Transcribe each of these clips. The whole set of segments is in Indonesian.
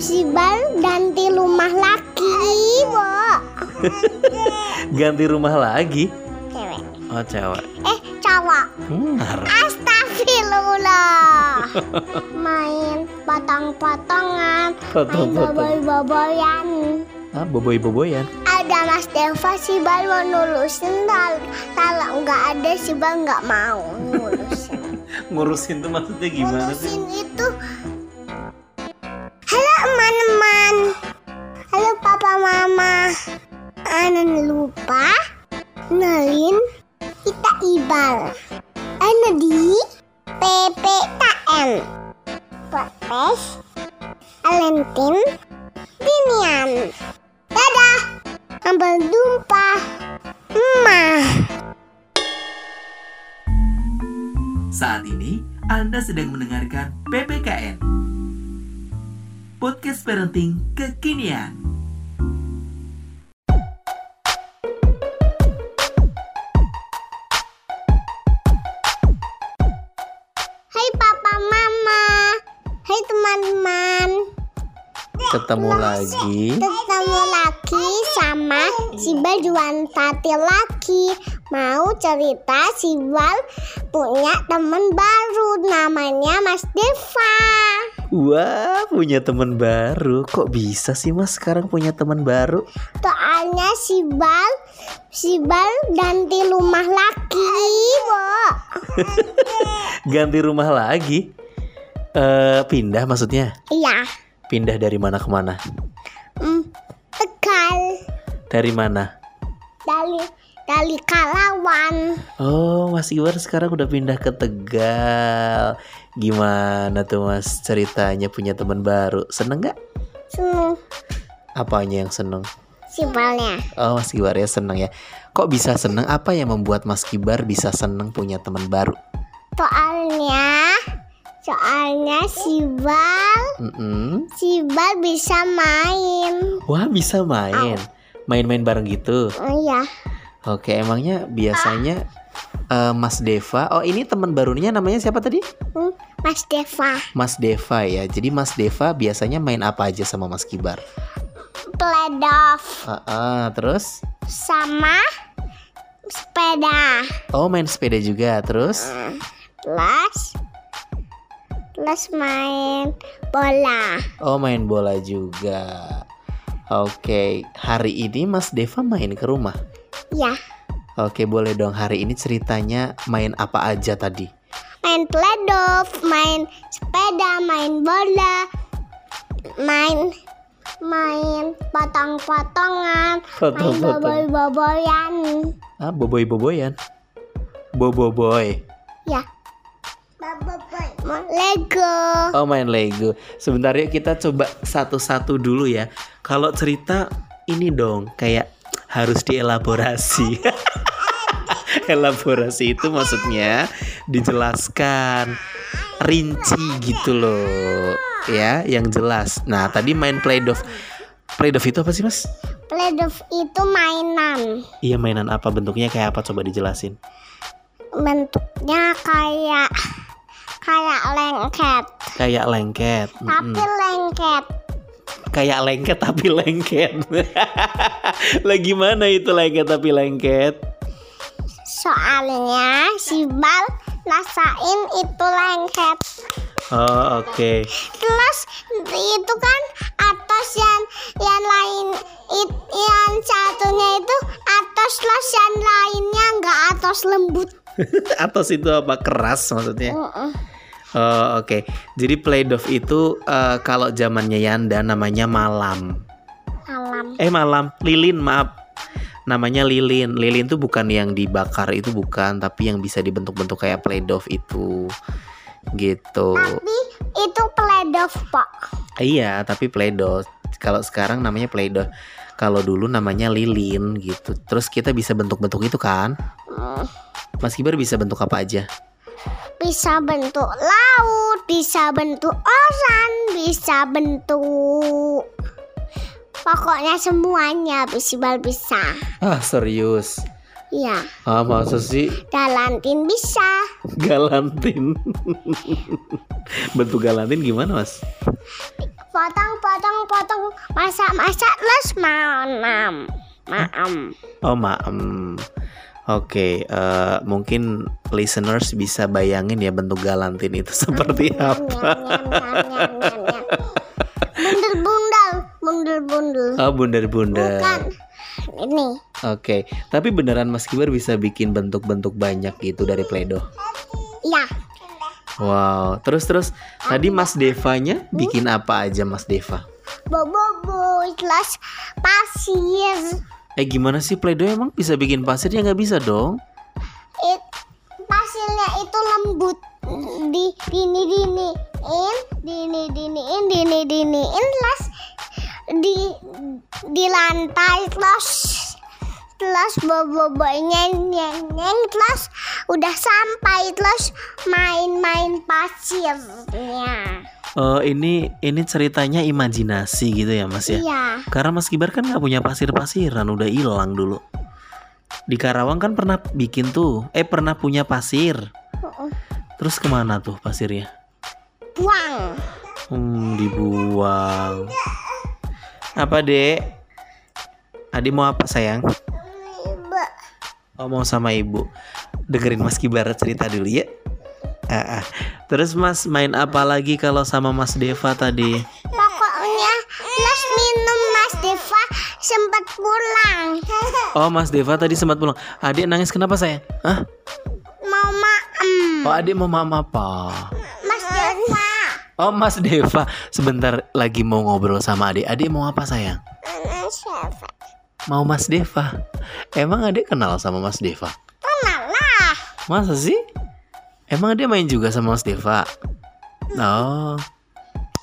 Si Bal ganti rumah lagi, Bo. Ganti rumah lagi? Cewek. Oh cewek. Eh, cowok. Ngarep. Astagfirullah. Main potong-potongan, main Potong-potong. boboy-boboyan. Ah, boboy-boboyan. Ada Mas Deva si Bal mau nulusin kalau nggak ada si Bal nggak mau. Ngurusin tuh maksudnya gimana sih? Nulusin itu. Halo teman-teman. Halo papa mama. Anan lupa Nalin Kita ibal. Ana di PPKN Podcast Alentin Dinian Dadah. Sampai jumpa Anda sedang mendengarkan PPKN Podcast Parenting Kekinian. Hai papa mama. Hai teman-teman Ketemu lagi. Ketemu lagi sama si Bal Juan Tati lagi. Mau cerita si Bal punya teman baru namanya Mas Deva. Wah punya teman baru. Kok bisa sih mas sekarang punya teman baru? Soalnya si Bal Si Bal ganti rumah lagi. Bo Ganti rumah lagi? Eh Pindah maksudnya? Iya Pindah dari mana ke mana? Hmm, Tegal Dari mana? Dari Dari Kalawan. Oh Mas Iwar sekarang udah pindah ke Tegal. Gimana tuh mas? Ceritanya punya teman baru. Seneng gak? Seneng. Apanya yang seneng? si Balnya Oh Mas Kibar ya seneng ya. Kok bisa seneng? Apa yang membuat Mas Kibar bisa seneng punya teman baru? Soalnya Soalnya si Bal Mm-mm. Si Bal bisa main Wah bisa main Main-main bareng gitu Oh iya Oke emangnya biasanya eh, Mas Deva Oh ini teman barunya namanya siapa tadi? Hmm, Mas Deva Mas Deva ya Jadi Mas Deva biasanya main apa aja sama Mas Kibar? Pledov Ah, ah, terus? Sama Sepeda Oh main sepeda juga Terus? Plus Plus main bola. Oh main bola juga. Oke Hari ini Mas Deva main ke rumah? Ya Oke boleh dong. Hari ini ceritanya main apa aja tadi? Main Pledov Main sepeda Main bola Main Main potong-potongan Main Potong-potong. boboy-boboyan Ah boboy-boboyan Boboiboy Ya Lego. Oh main Lego. Sebentar yuk kita coba satu-satu dulu ya. Kalau cerita ini dong Kayak harus dielaborasi. Elaborasi itu maksudnya Dijelaskan Rinci gitu loh Ya yang jelas. Nah tadi main Play-Doh Play-Doh itu apa sih mas? Pledov itu mainan. Iya mainan apa? Bentuknya kayak apa? Coba dijelasin. Bentuknya kayak kayak lengket. Kayak lengket tapi lengket. Kayak lengket tapi lengket. Lagi mana itu lengket tapi lengket? Soalnya si bal rasain itu lengket. Oh oke. Terus itu kan atas yang yang lain it- yang satunya itu atas terus yang lainnya nggak atas lembut Atas itu apa? Keras maksudnya. Oh oke. Jadi Play-Doh itu eh, Kalau zamannya Yanda namanya malam. Alam Eh malam. Lilin maaf. Namanya lilin. Lilin tuh bukan yang dibakar itu bukan Tapi yang bisa dibentuk-bentuk kayak Play-Doh itu. Gitu. Tapi itu pledov pak. Iya tapi Play-Doh Kalau sekarang namanya Play-Doh Kalau dulu namanya lilin gitu. Terus kita bisa bentuk-bentuk itu kan? Mm. Mas Kibar bisa bentuk apa aja bisa bentuk laut bisa bentuk orang bisa bentuk pokoknya semuanya bisibal bisa Ah serius Iya, Ah, masa sih galantin bisa. galantin? Bentuk galantin gimana, Mas? Potong, potong, potong, masak, masak, terus maam, maam. Oh, maem. Oke, eh, mungkin listeners bisa bayangin ya bentuk galantin itu seperti apa. Bundel, bundel, bundel, bundel. Oh, bundar-bundar. Bukan. Ini. Oke, tapi beneran Mas Kibar bisa bikin bentuk-bentuk banyak gitu dari Play-Doh. Iya. Wow, terus terus tadi Mas Devanya bikin apa aja Mas Deva? Bobo, terus pasir. Eh gimana sih Play-Doh emang bisa bikin pasir ya nggak bisa dong? It, pasirnya itu lembut. Di dini diniin, dini diniin, dini diniin, terus di di lantai terus terus bobo-bobonya nyeng terus udah sampai terus main-main pasirnya. Oh ini ini ceritanya imajinasi gitu ya Mas ya? Iya. Karena Mas Kibar kan nggak punya pasir-pasiran, udah hilang dulu. Di Karawang kan pernah bikin tuh, eh pernah punya pasir. Uh-uh. Terus ke mana tuh pasirnya? Buang. Hmm, dibuang. Apa dek? Adi mau apa sayang? Oh mau sama ibu Dengerin Mas Kibar cerita dulu ya. Terus Mas main apa lagi kalau sama Mas Deva tadi? Pokoknya terus minum Mas Deva sempat pulang. Oh Mas Deva tadi sempat pulang Adik nangis kenapa sayang? Hah? Mau maem. Oh adik mau mama apa? Mas Deva. Oh Mas Deva Sebentar lagi mau ngobrol sama adik Adik mau apa sayang? Siapa? Mau Mas Deva Emang adik kenal sama Mas Deva? Kenal lah. Masa sih? Emang dia main juga sama Mas Deva? Oh.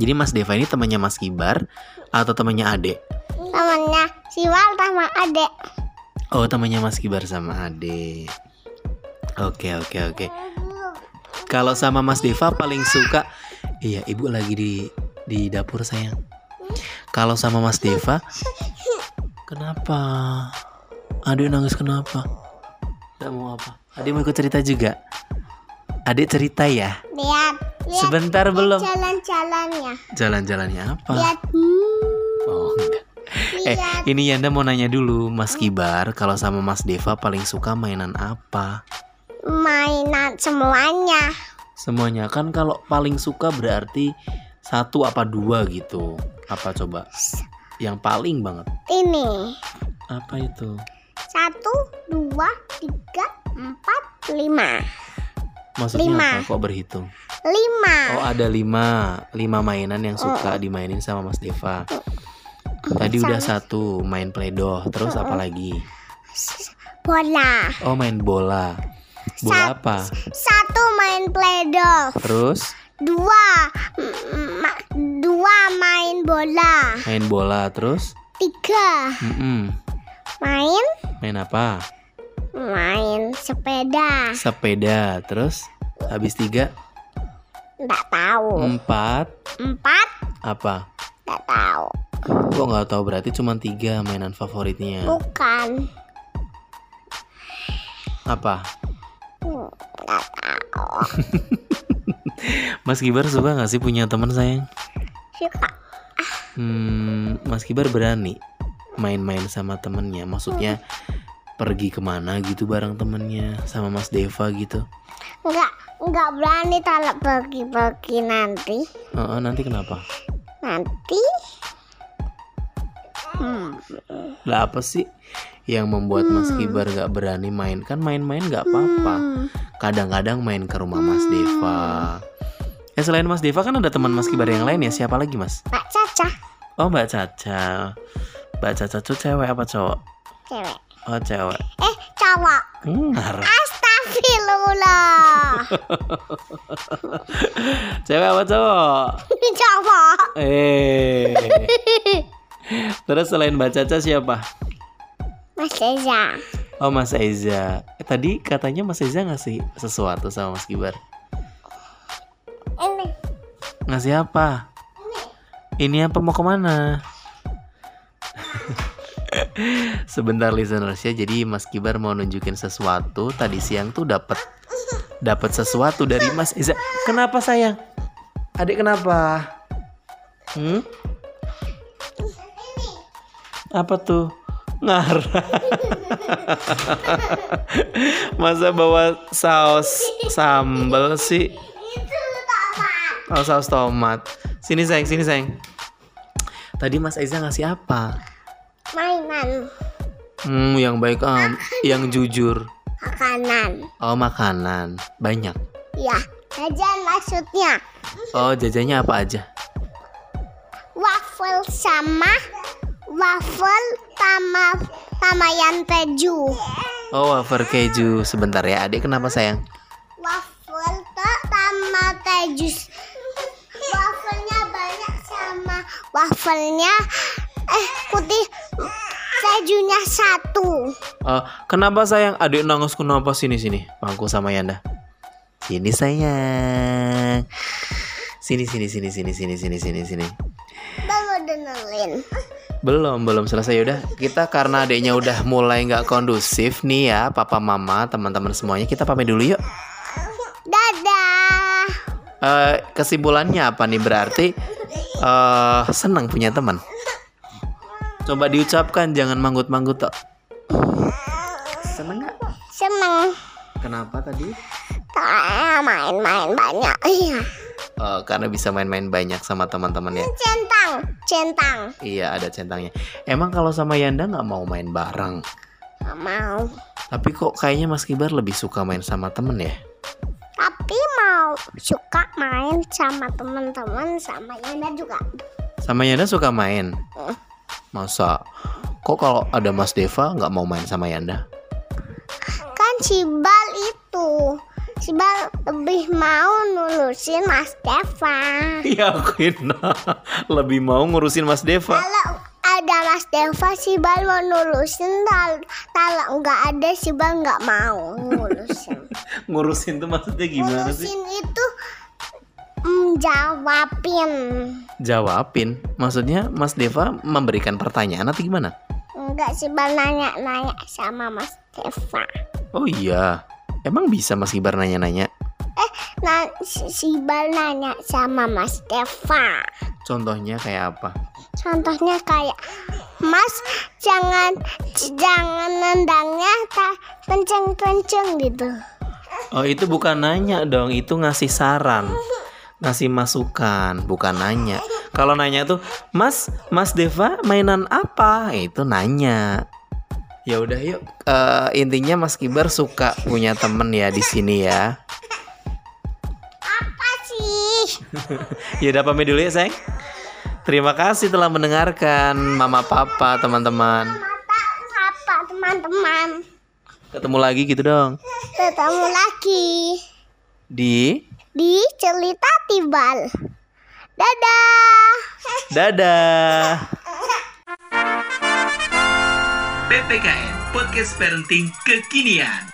Jadi Mas Deva ini temannya Mas Kibar atau temannya Ade? Namanya si Wal sama adek. Oh, temannya Mas Kibar sama Ade. Oke, oke, oke. Kalau sama Mas Deva paling suka Iya, Ibu lagi di di dapur sayang. Kalau sama Mas Deva Kenapa? Adik nangis kenapa? Gak mau apa? Adik mau ikut cerita juga? Adik cerita ya? Lihat. Lihat Sebentar belum. jalan-jalannya. Jalan-jalannya apa? Lihat. Hmm, Oh, enggak. Eh, lihat. ini Yanda mau nanya dulu, Mas Kibar, kalau sama Mas Deva paling suka mainan apa? Mainan semuanya. Semuanya kan kalau paling suka berarti satu apa dua gitu. Apa coba? Yang paling banget. Ini. Apa itu? Satu, dua, tiga, empat, lima. Maksudnya Lima. apa? Kok berhitung? Lima. Oh ada lima, lima mainan yang suka dimainin sama Mas Deva. Tadi udah satu main play-doh, terus apa lagi? Bola. Oh main bola. Bola apa? Satu main play-doh. Terus Dua. mm, ma- dua main bola. main bola, terus? Tiga. Mm-mm. Main. Main apa? Main sepeda. Sepeda, terus? Habis tiga, Nggak tahu. empat, Empat. apa? Nggak tahu. Kok nggak tahu berarti cuma tiga mainan favoritnya. Bukan. Apa? Nggak tahu. Mas Kibar suka nggak sih punya teman sayang? Suka. Hmm, Mas Kibar berani main-main sama temennya. Maksudnya pergi ke mana gitu bareng temennya sama Mas Deva gitu. Nggak. Nggak berani kalau pergi-pergi nanti. Heeh, nanti kenapa? Nanti. Hmm. Lah apa sih yang membuat Mas Kibar gak berani main? Kan main-main gak apa-apa. Hmm. Kadang-kadang main ke rumah Mas Deva. Ya selain Mas Deva kan ada teman Mas Kibar yang lain ya. Siapa lagi Mas? Pak Caca. Oh Mbak Caca. Mbak Caca tuh cewek apa cowok? Cewek. Oh cewek. Eh, cowok. Hmm, ngarep. Astagfirullah. cewek apa cowok? cowok. Eh. Terus selain Mbak Caca siapa? Mas Eza. Oh Mas Eza. Eh, tadi katanya Mas Eza ngasih sesuatu sama Mas Kibar. Ini. Ngasih apa? Ini apa mau ke mana? Sebentar listeners ya. Jadi Mas Kibar mau nunjukin sesuatu. Tadi siang tuh dapat dapat sesuatu dari Mas Iza. Kenapa sayang? Adik kenapa? Hmm? Apa tuh? Ngarah. Masa bawa saus sambal sih? Oh, saus tomat. Sini sayang, sini sayang. Tadi Mas Aiza ngasih apa? Mainan. Hmm, yang baik am, yang jujur. Makanan. Oh, makanan. Banyak. Ya, jajan maksudnya. Oh, jajannya apa aja? Waffle sama waffle sama sama yang keju. Oh, wafer keju. Sebentar ya, adik kenapa sayang? Waffle tuh sama keju. Wafelnya banyak sama wafelnya eh putih kejunya satu. Oh, kenapa sayang? Adik nangis kenapa sini sini? Pangku sama Yanda. Sini sayang. Sini sini sini sini sini sini sini sini. Baru dengerin. Belum, belum selesai udah. Kita karena adiknya udah mulai nggak kondusif nih ya, papa mama, teman-teman semuanya, kita pamit dulu yuk. Dadah. Eh, kesimpulannya apa nih berarti eh senang punya teman. Coba diucapkan jangan manggut-manggut tok. Seneng nggak? Seneng. Kenapa tadi? Tak main-main banyak. Iya. Eh, karena bisa main-main banyak sama teman-teman ya. Centang, centang. Iya ada centangnya. Emang kalau sama Yanda nggak mau main bareng. Gak mau. Tapi kok kayaknya Mas Kibar lebih suka main sama temen ya? Tapi mau suka main sama teman-teman sama Yana juga. Sama Yanda suka main. Eh. Masa? Kok kalau ada Mas Deva nggak mau main sama Yanda? Kan si Bal itu. Si Bal lebih mau nurusin Mas Deva. Yakin lebih mau ngurusin Mas Deva. Kalau ada Mas Deva si Bal mau nurusin. tal- Kalau nggak ada si Bal nggak mau nurusin. Ngurusin tuh maksudnya gimana sih? nurusin itu mm, jawabin. Jawabin. Maksudnya Mas Deva memberikan pertanyaan atau gimana? Enggak si Bal nanya-nanya sama Mas Deva. Oh iya. Emang bisa Mas Kibar nanya-nanya? Nah, si, si nanya sama Mas Deva. Contohnya kayak apa? Contohnya kayak Mas jangan jangan nendangnya tak kenceng-kenceng gitu. Oh itu bukan nanya dong, itu ngasih saran, ngasih masukan, bukan nanya. Kalau nanya tuh, Mas, Mas Deva mainan apa? Itu nanya. Ya udah yuk. Eh, intinya Mas Kibar suka punya temen ya di sini ya. Apa sih? Ya udah pamit dulu ya sayang. Terima kasih telah mendengarkan Mama Papa teman-teman. Mata apa teman-teman? Ketemu lagi gitu dong. Ketemu lagi Di di cerita Tibal. Dadah. dadah. PPKN Podcast Parenting Kekinian.